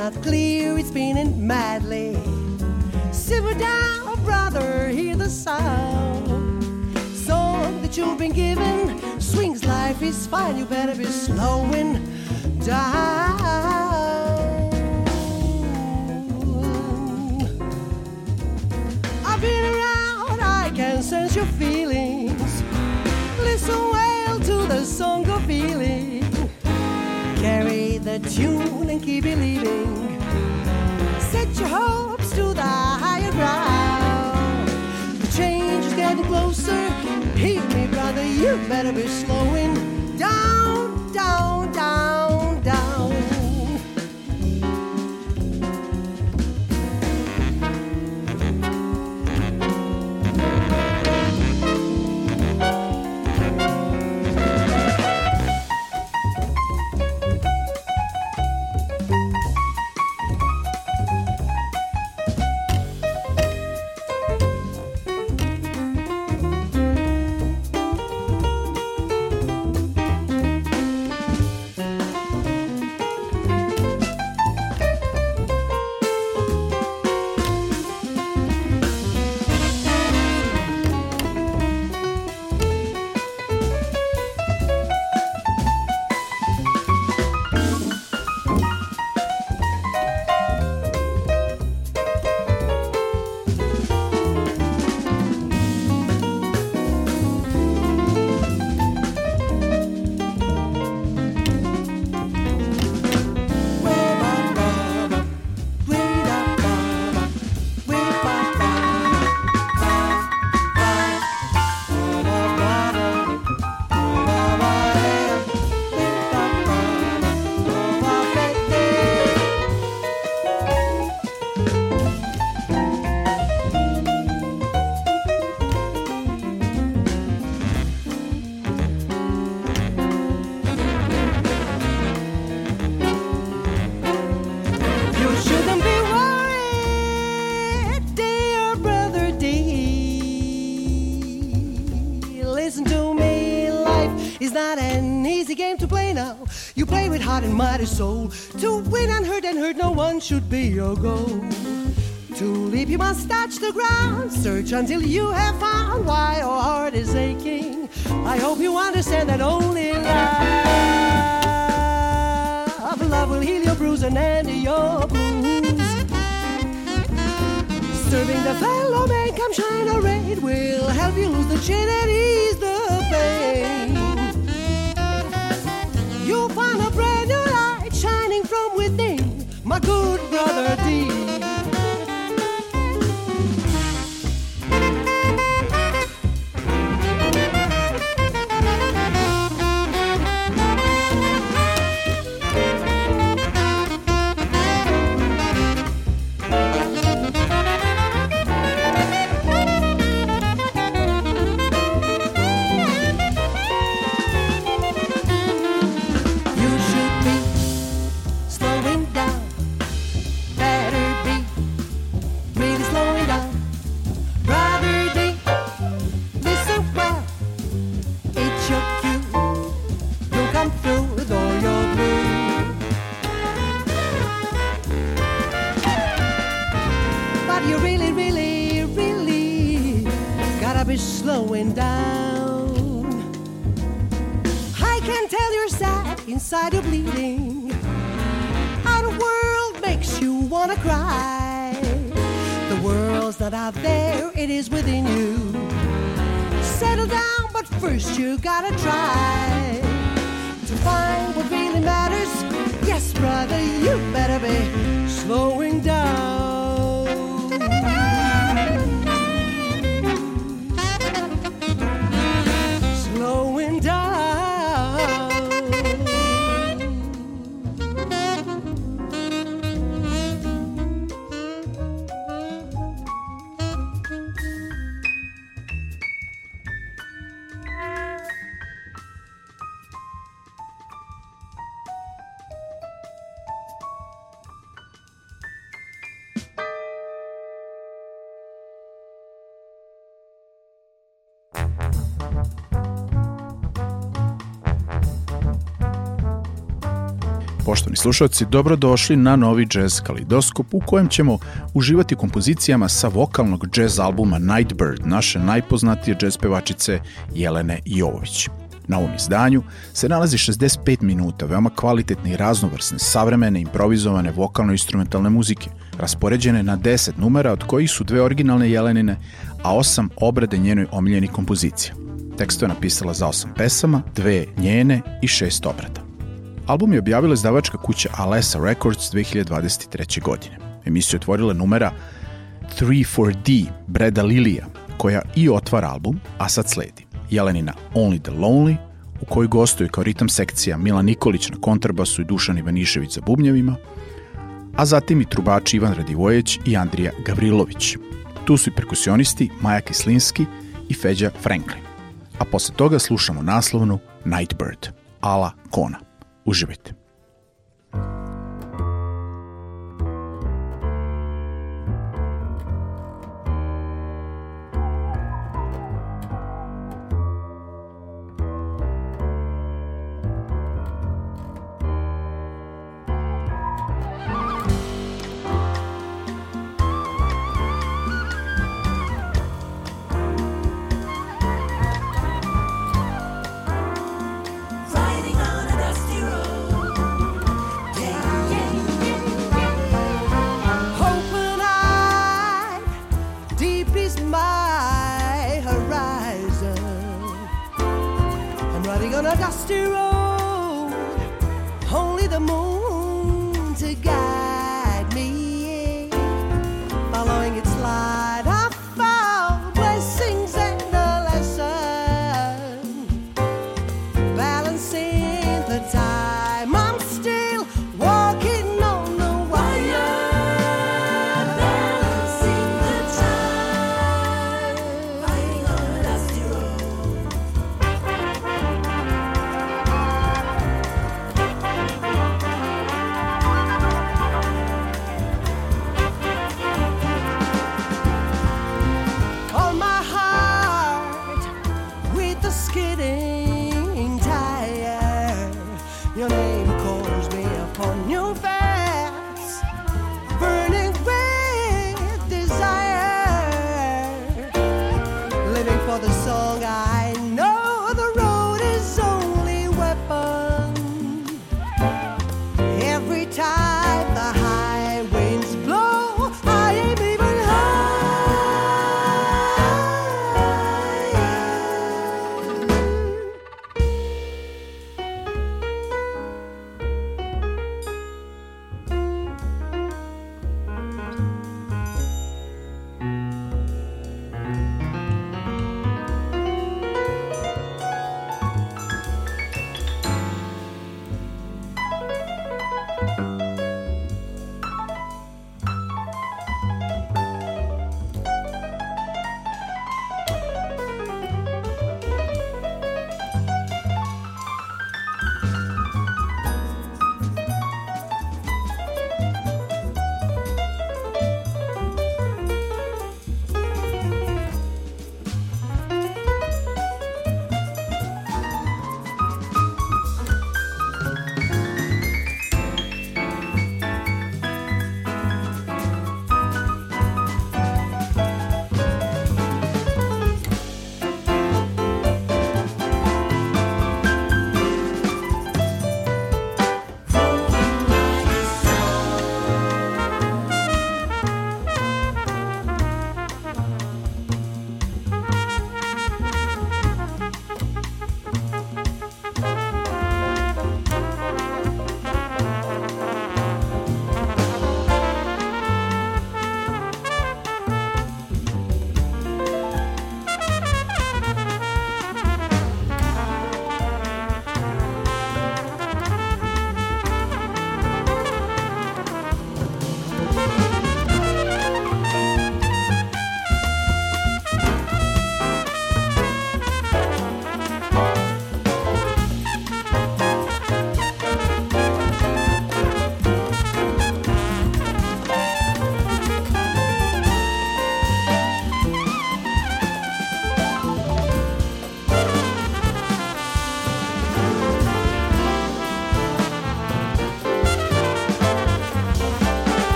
not clear, it's spinning madly. Simmer down, brother, hear the sound. Song that you've been given swings life is fine, you better be slowing down. I've been around, I can sense your feelings. Listen well to the song of feeling. The tune and keep believing. Set your hopes to the higher ground. The change is getting closer. Heed me, brother, you better be slowing is not an easy game to play now. You play with heart and mighty soul. To win and hurt and hurt, no one should be your goal. To leap, you must touch the ground. Search until you have found why your heart is aching. I hope you understand that only love, love will heal your bruise and end your blues. Serving the fellow man, come shine a ray. It will help you lose the chin and ease the pain. Good brother D. cry. The world's not out there, it is within you. Settle down, but first you gotta try to find what really matters. Yes, brother, you better be slowing down. Slušalci, dobrodošli na novi jazz kalidoskop u kojem ćemo uživati kompozicijama sa vokalnog jazz albuma Nightbird, naše najpoznatije jazz pevačice Jelene Jovović. Na ovom izdanju se nalazi 65 minuta veoma kvalitetne i raznovrsne, savremene, improvizovane vokalno-instrumentalne muzike, raspoređene na 10 numera, od kojih su dve originalne Jelenine, a osam obrade njenoj omiljenih kompozicija. Teksto je napisala za osam pesama, dve njene i šest obrada. Album je objavila izdavačka kuća Alessa Records 2023. godine. Emisiju otvorila numera 3-4-D Breda Lilija, koja i otvara album, a sad sledi Jelenina Only the Lonely, u kojoj gostuju kao ritam sekcija Milan Nikolić na kontrabasu i Dušan Ivanišević za bubnjevima, a zatim i trubači Ivan Radivojeć i Andrija Gavrilović. Tu su i perkusionisti Maja Kislinski i Feđa Franklin. A posle toga slušamo naslovnu Nightbird, Ala Kona. Uživajte.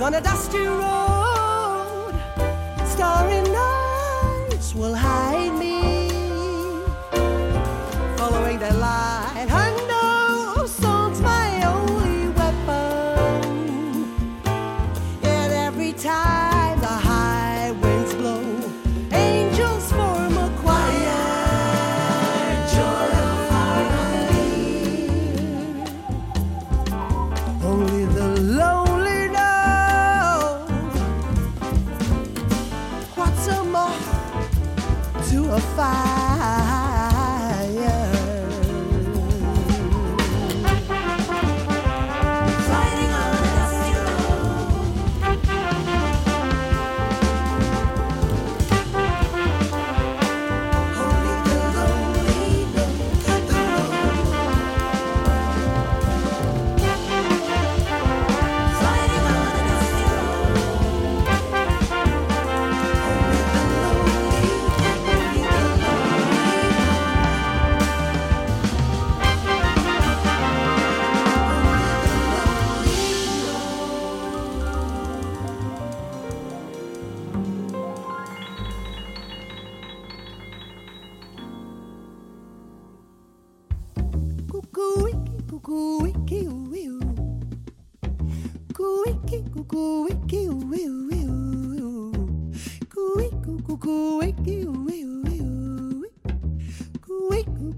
On a dusty road. Starry nights will hide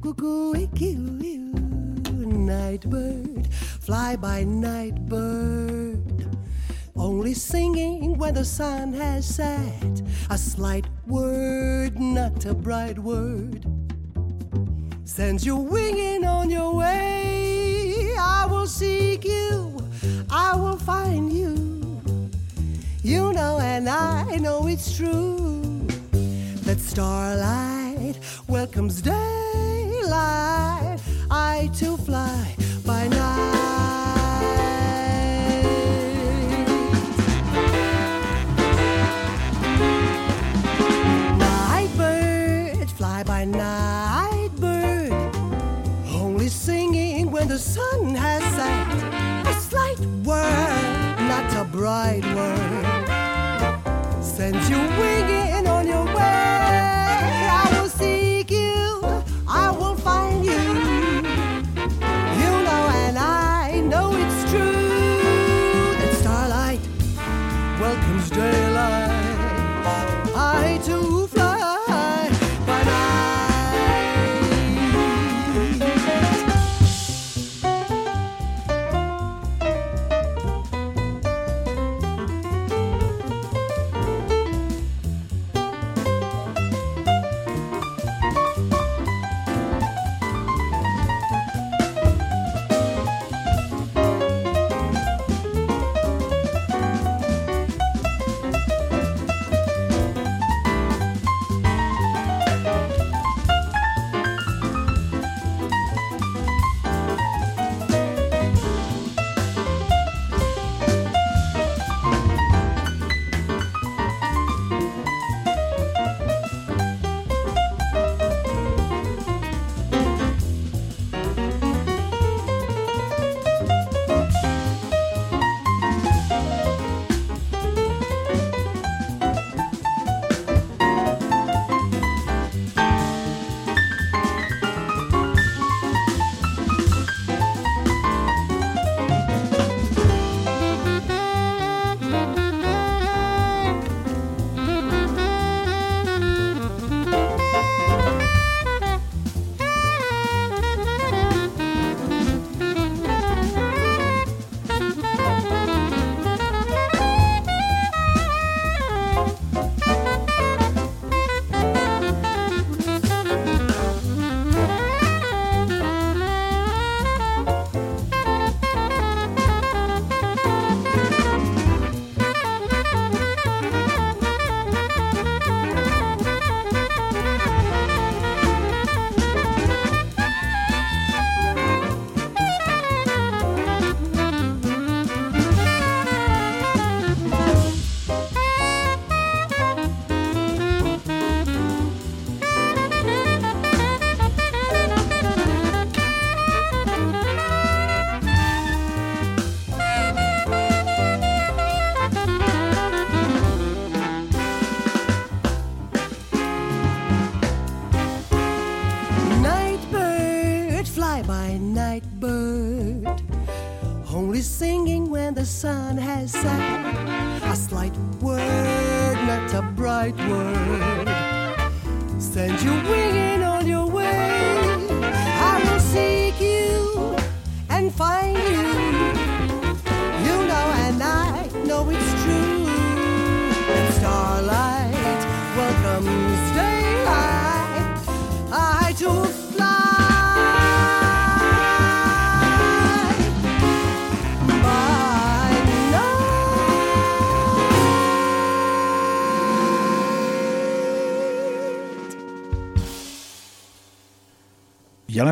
cuckoo, wiki, wee, woo. Night bird, fly by night bird. Only singing when the sun has set. A slight word, not a bright word sends you winging on your way. I will seek you, I will find you. You know, and I know it's true that starlight welcomes daylight. I too fly by night. Fly by night bird. Only singing when the sun has set. A slight word, not a bright word.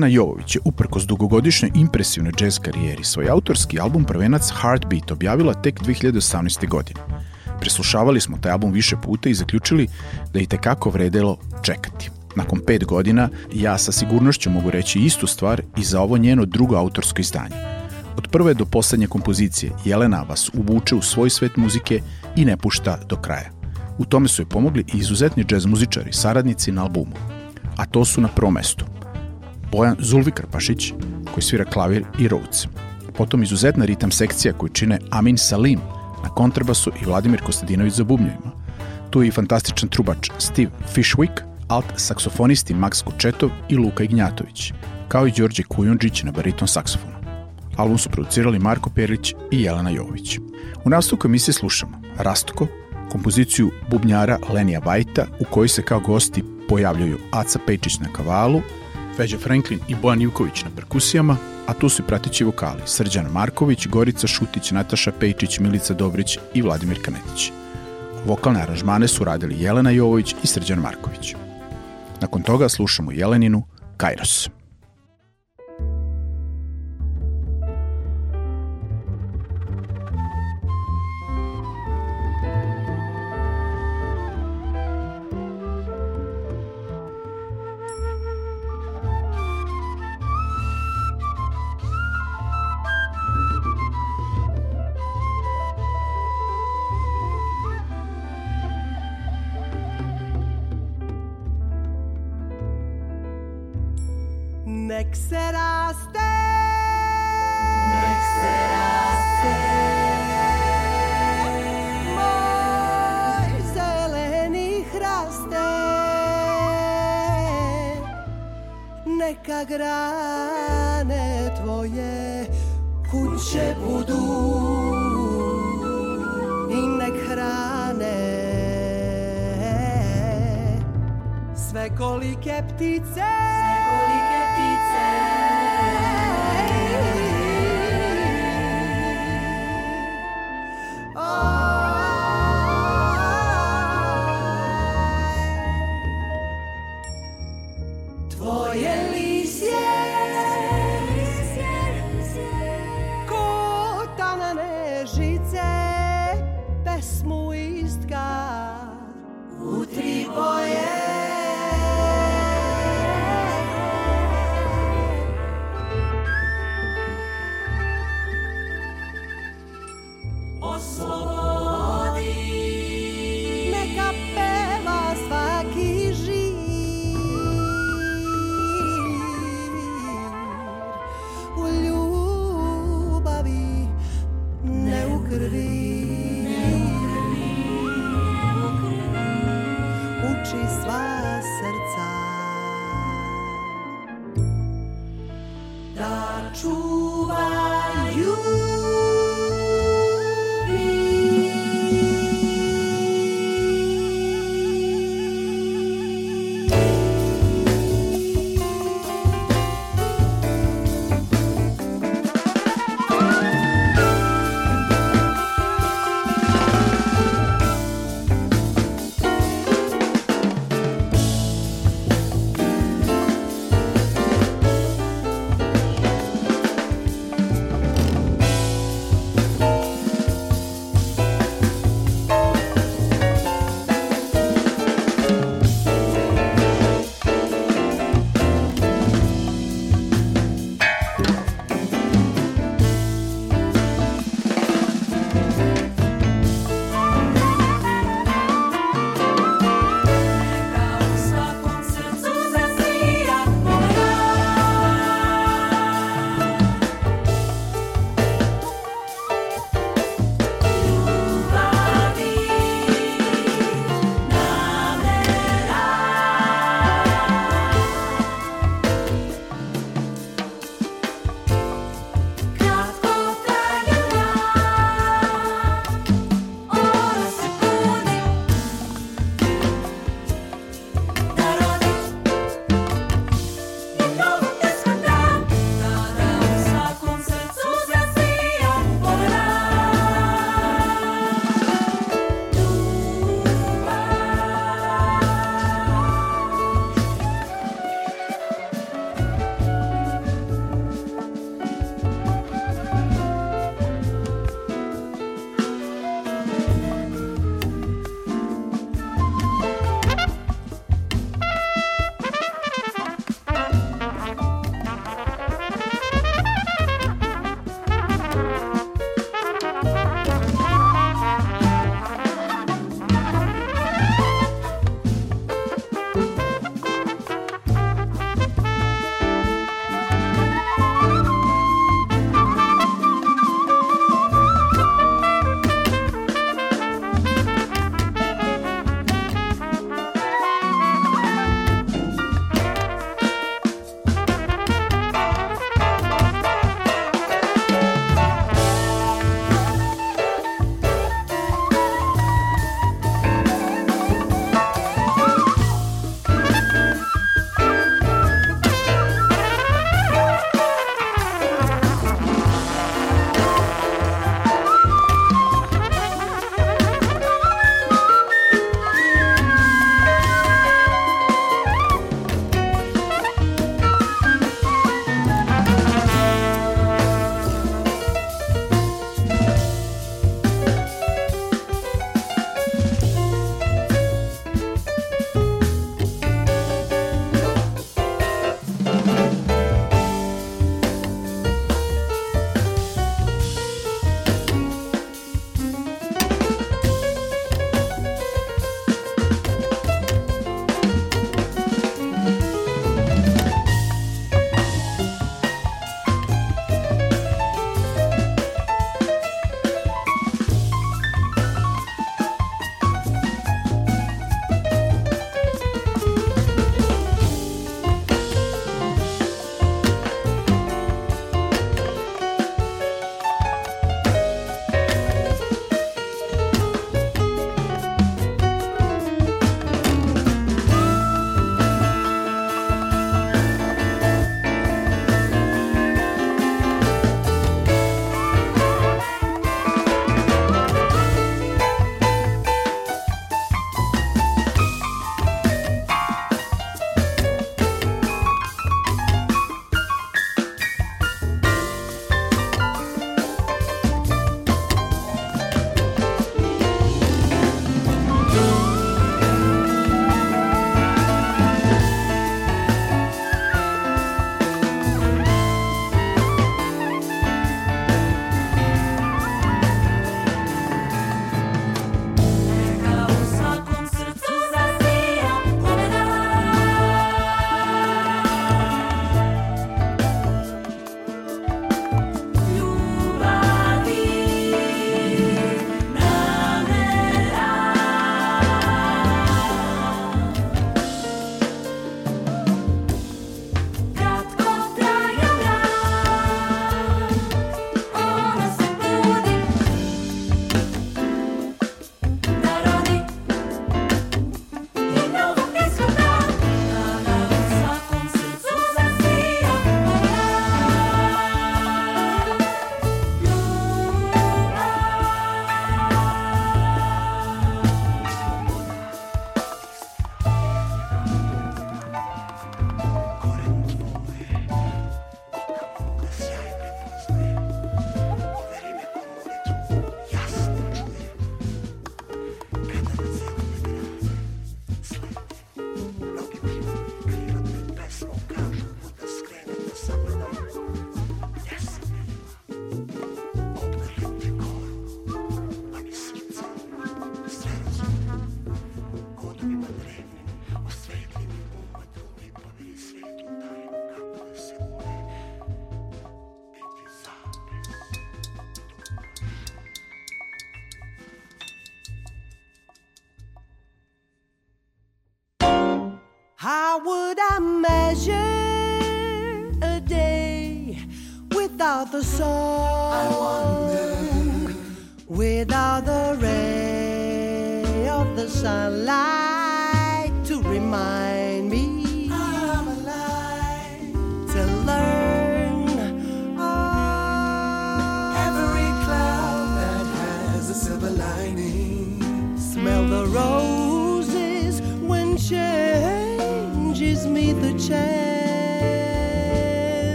Jelena Jovović je uprkos dugogodišnjoj impresivnoj jazz karijeri svoj autorski album prvenac Heartbeat objavila tek 2018. godine. Preslušavali smo taj album više puta i zaključili da je tekako vredelo čekati. Nakon pet godina ja sa sigurnošću mogu reći istu stvar i za ovo njeno drugo autorsko izdanje. Od prve do poslednje kompozicije Jelena vas uvuče u svoj svet muzike i ne pušta do kraja. U tome su joj pomogli i izuzetni džez muzičari, saradnici na albumu. A to su na prvom mestu Bojan Zulvikarpašić, koji svira klavir i Rhodes. Potom izuzetna ritam sekcija koju čine Amin Salim na kontrabasu i Vladimir Kostadinović za bubnjevima. Tu je i fantastičan trubač Steve Fishwick, alt saksofonisti Max Kočetov i Luka Ignjatović, kao i Đorđe Kujundžić na bariton saksofonu. Album su producirali Marko Perlić i Jelena Jovović. U nastavku emisije slušamo Rastko, kompoziciju bubnjara Lenija Vajta u kojoj se kao gosti pojavljuju Aca Pejčić na kavalu, Feđa Franklin i Bojan Ivković na perkusijama, a tu su pratići vokali Srđan Marković, Gorica Šutić, Nataša Pejčić, Milica Dobrić i Vladimir Kanetić. Vokalne aranžmane su radili Jelena Jovović i Srđan Marković. Nakon toga slušamo Jeleninu Kairos. Sve kolike ptice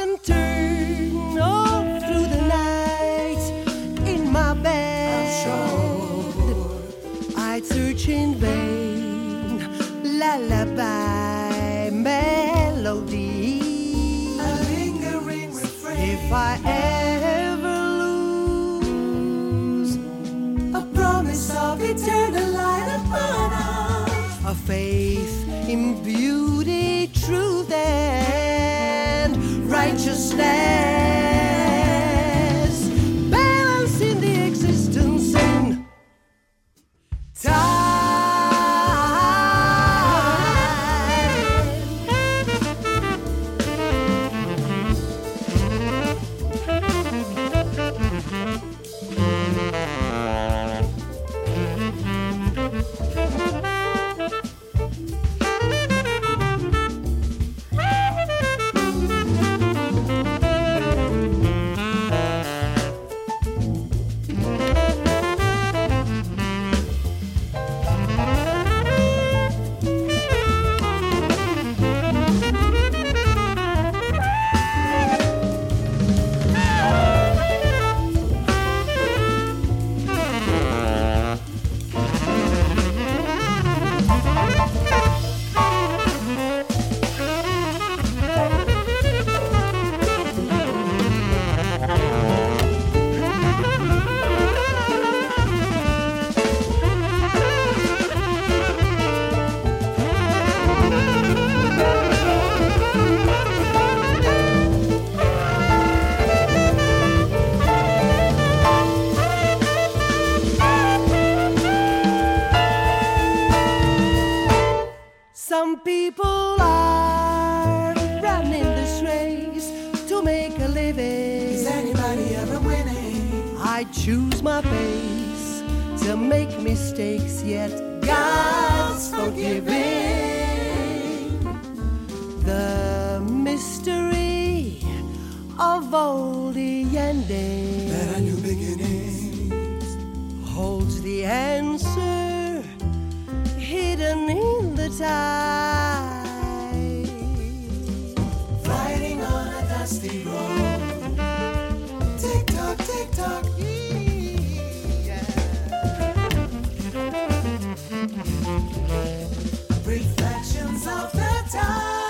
happened to righteousness. I choose my pace to make mistakes, yet God's forgiving. The mystery of all the endings that are new beginnings holds the answer hidden in the tide. Riding on a dusty road, tick tock, tick tock. Reflections of the time.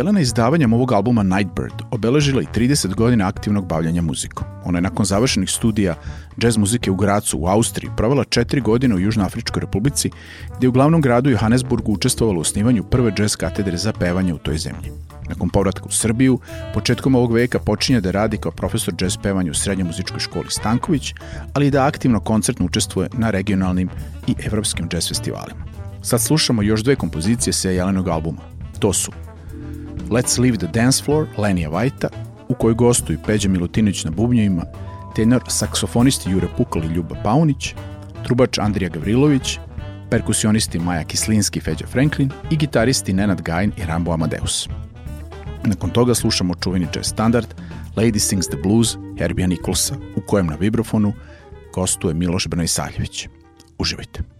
Jelena je izdavanjem ovog albuma Nightbird obeležila i 30 godina aktivnog bavljanja muzikom. Ona je nakon završenih studija džez muzike u Gracu u Austriji provela četiri godine u Južnoafričkoj republici, gdje je u glavnom gradu Johannesburgu učestvovala u osnivanju prve džez katedre za pevanje u toj zemlji. Nakon povratka u Srbiju, početkom ovog veka počinje da radi kao profesor džez pevanja u Srednjoj muzičkoj školi Stanković, ali i da aktivno koncertno učestvuje na regionalnim i evropskim džez festivalima. Sad slušamo još dve kompozicije sa Jelenog albuma. To su Let's Leave the Dance Floor Lenija Vajta, u kojoj gostuju Peđa Milutinović na bubnjevima, tenor saksofonisti Jure Pukal i Ljuba Paunić, trubač Andrija Gavrilović, perkusionisti Maja Kislinski i Feđa Franklin i gitaristi Nenad Gajin i Rambo Amadeus. Nakon toga slušamo čuveni jazz standard Lady Sings the Blues Herbija Nikolsa, u kojem na vibrofonu gostuje Miloš Brnojsaljević. Uživajte.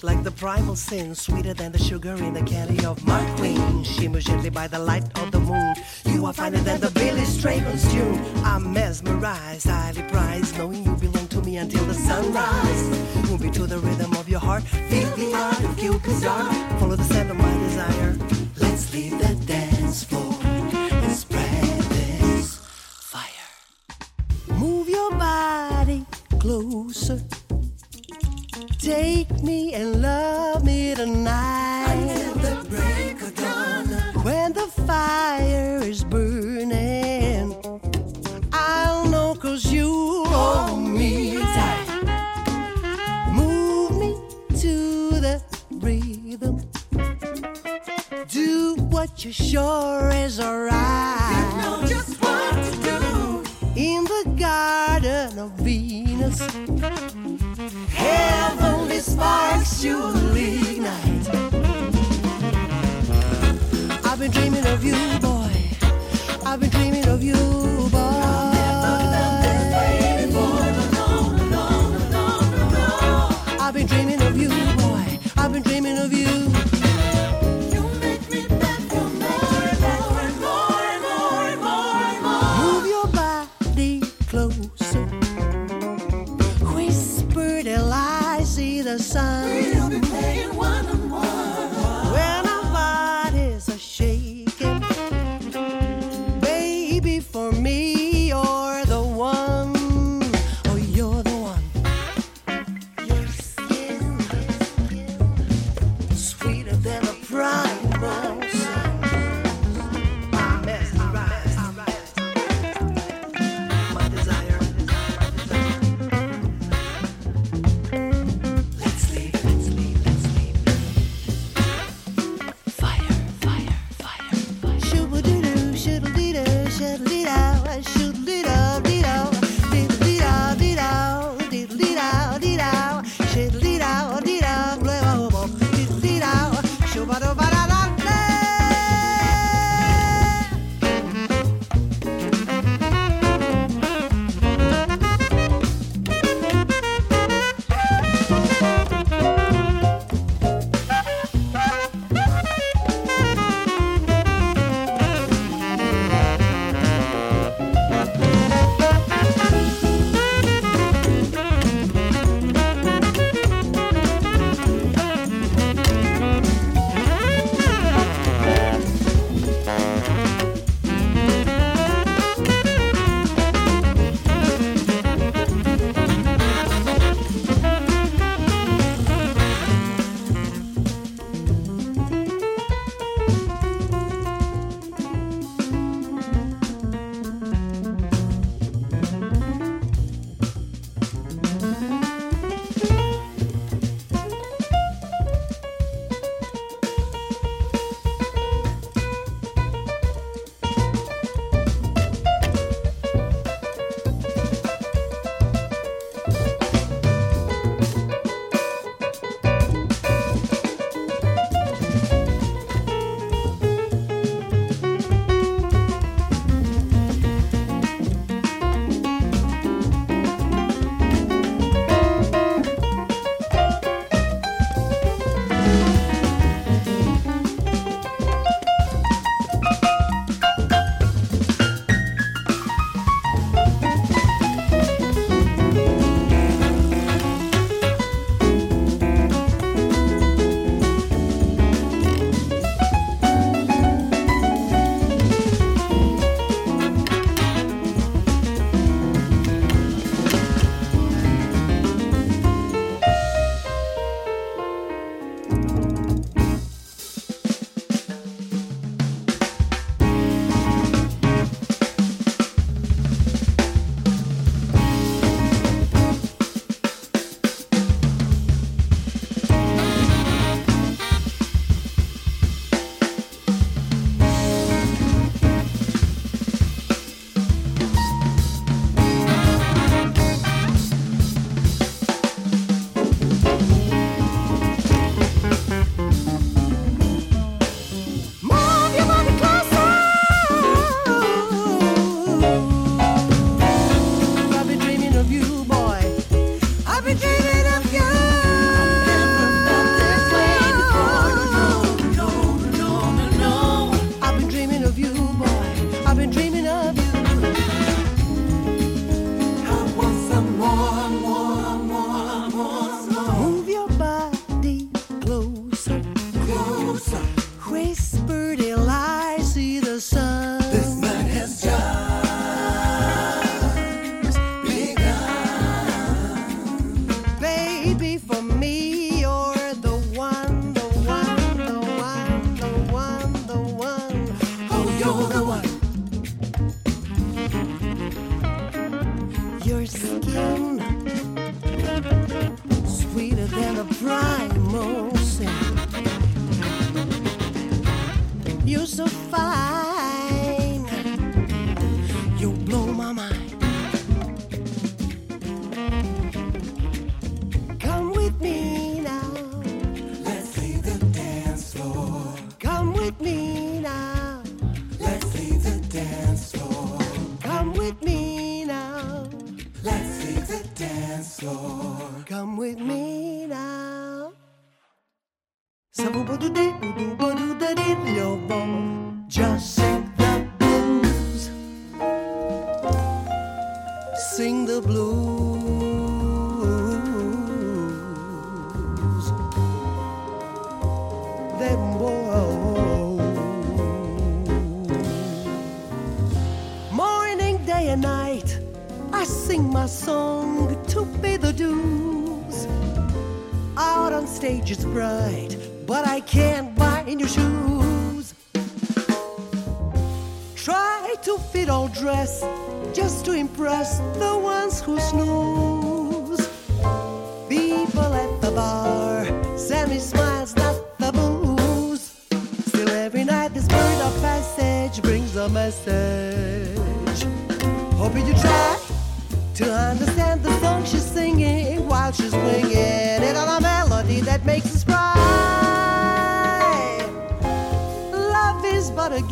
Sweet like the primal sin, sweeter than the sugar in the candy of my queen. Shimmer gently by the light of the moon. You are finer than the Billy Strayhorn's tune. I'm mesmerized, highly prized, knowing you belong to me until the sunrise. Move me to the rhythm of your heart. Feel the art of Cupid's dart. Follow the scent of my desire. Let's leave the dance floor and spread this fire. Move your body closer. Take me and love me tonight. Until the break of dawn. When the fire is burning, I'll know cause you hold me tight. Move me to the rhythm. Do what you're sure is alright. You know just what to do. In the garden of Venus. Sparks you'll ignite. I've been dreaming of you,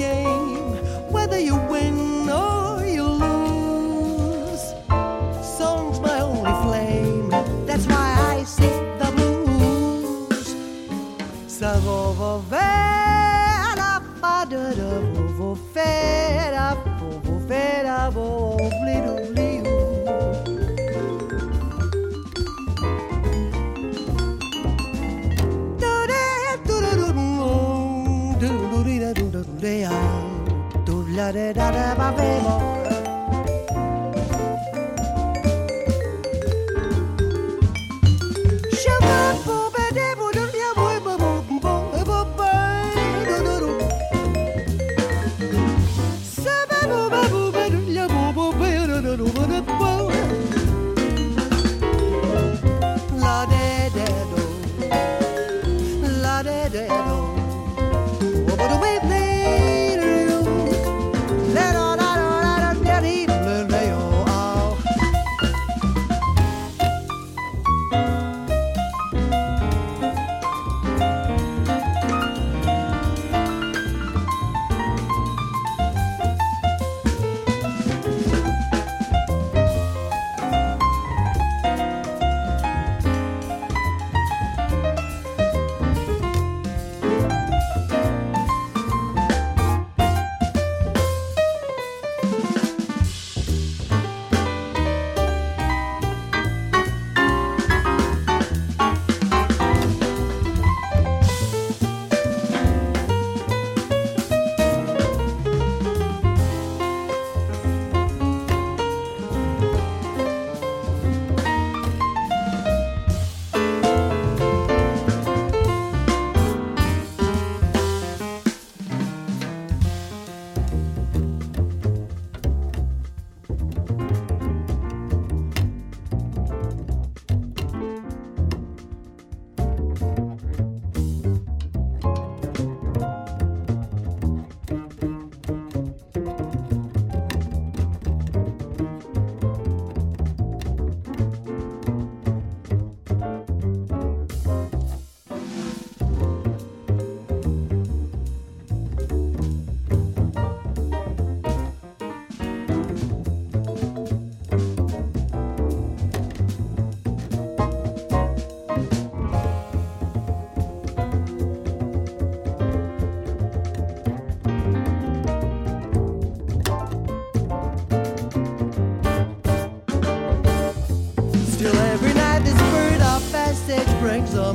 game, whether you win or you lose. Song's my only flame, that's why I sing the blues. Sagovo da da da da ba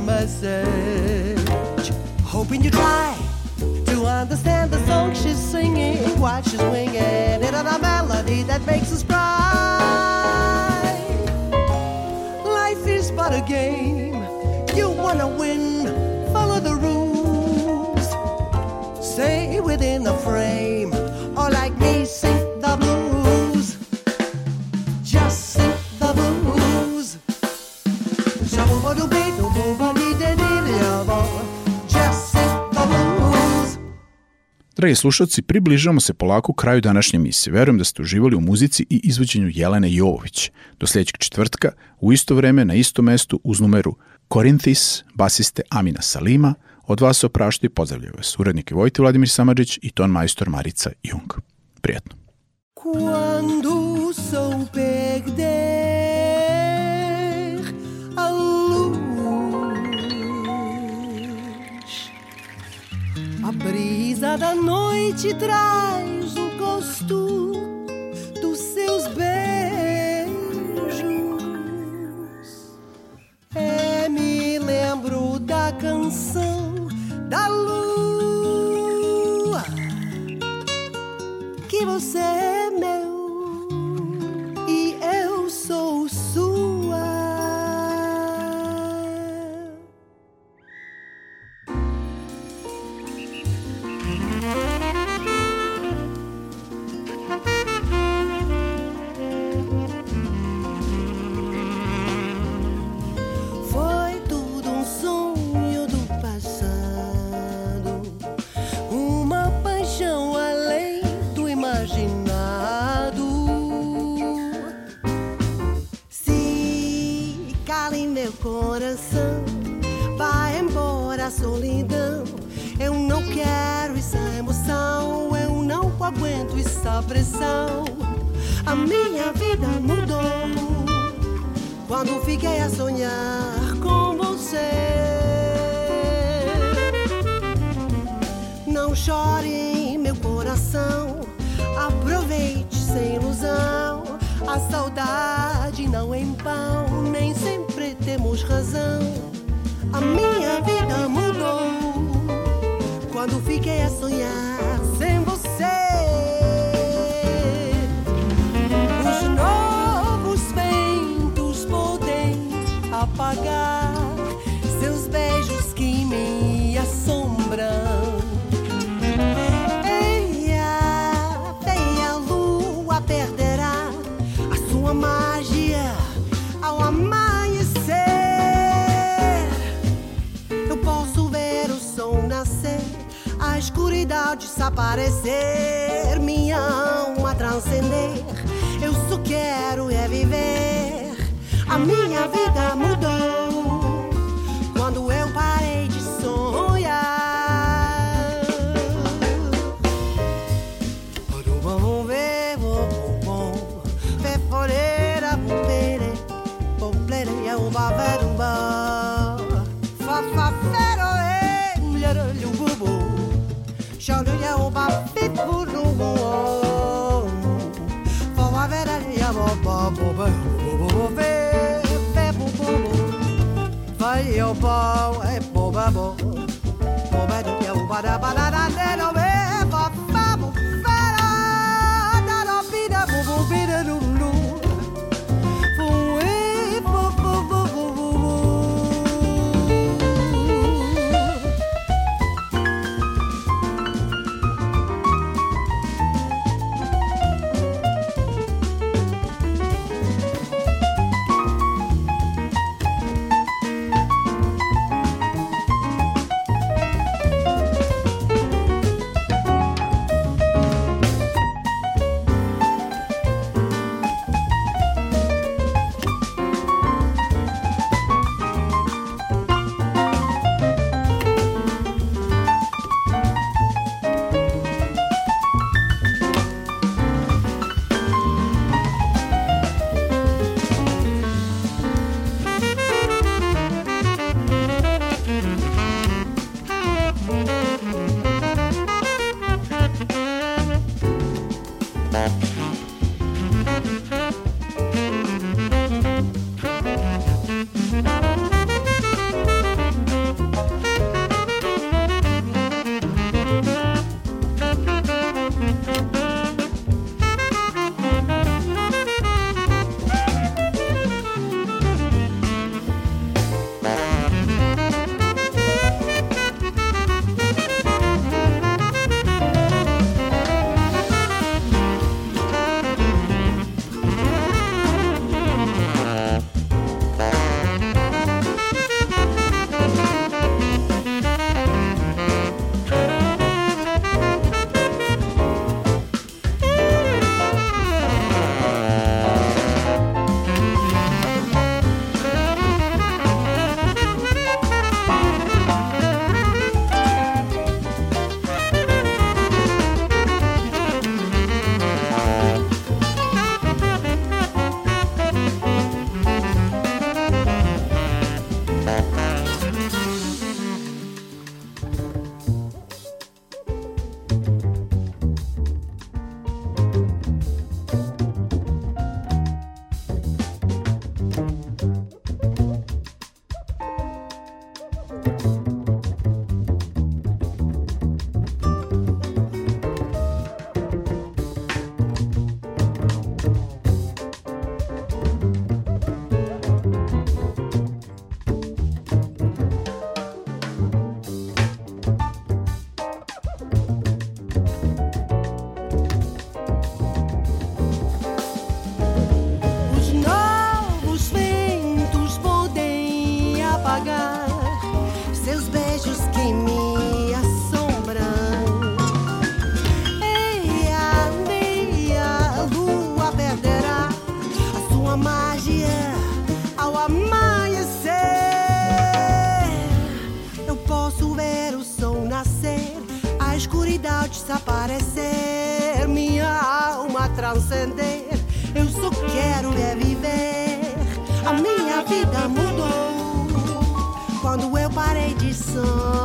message. Hoping you try to understand the song she's singing, what she's winging. It on a melody that makes us cry. Life is but a game. You wanna win, follow the rules. Stay within the frame, or like me, sing. Dragi slušalci, približavamo se polako kraju današnje emisije. Verujem da ste uživali u muzici i izvođenju Jelene Jovović. Do sljedećeg četvrtka, u isto vreme, na istom mestu, uz numeru Korinthis, basiste Amina Salima, od vas se opraštaju i pozdravljaju vas. Urednik je Vojti Vladimir Samadžić i ton majstor Marica Jung. Prijetno. Quando sou a brisa da noite traz o gosto dos seus beijos. É, me lembro da canção da lua que você é meu e eu sou sua. Meu coração, vai embora a solidão. Eu não quero essa emoção, eu não aguento essa pressão. A minha vida mudou quando fiquei a sonhar com você. Não chore, meu coração. Aproveite sem ilusão. A saudade não é em pão, temos razão. A minha vida mudou quando fiquei a sonhar desaparecer, minha alma transcender. Eu só quero é viver. A minha vida mudou Ya o Vejo A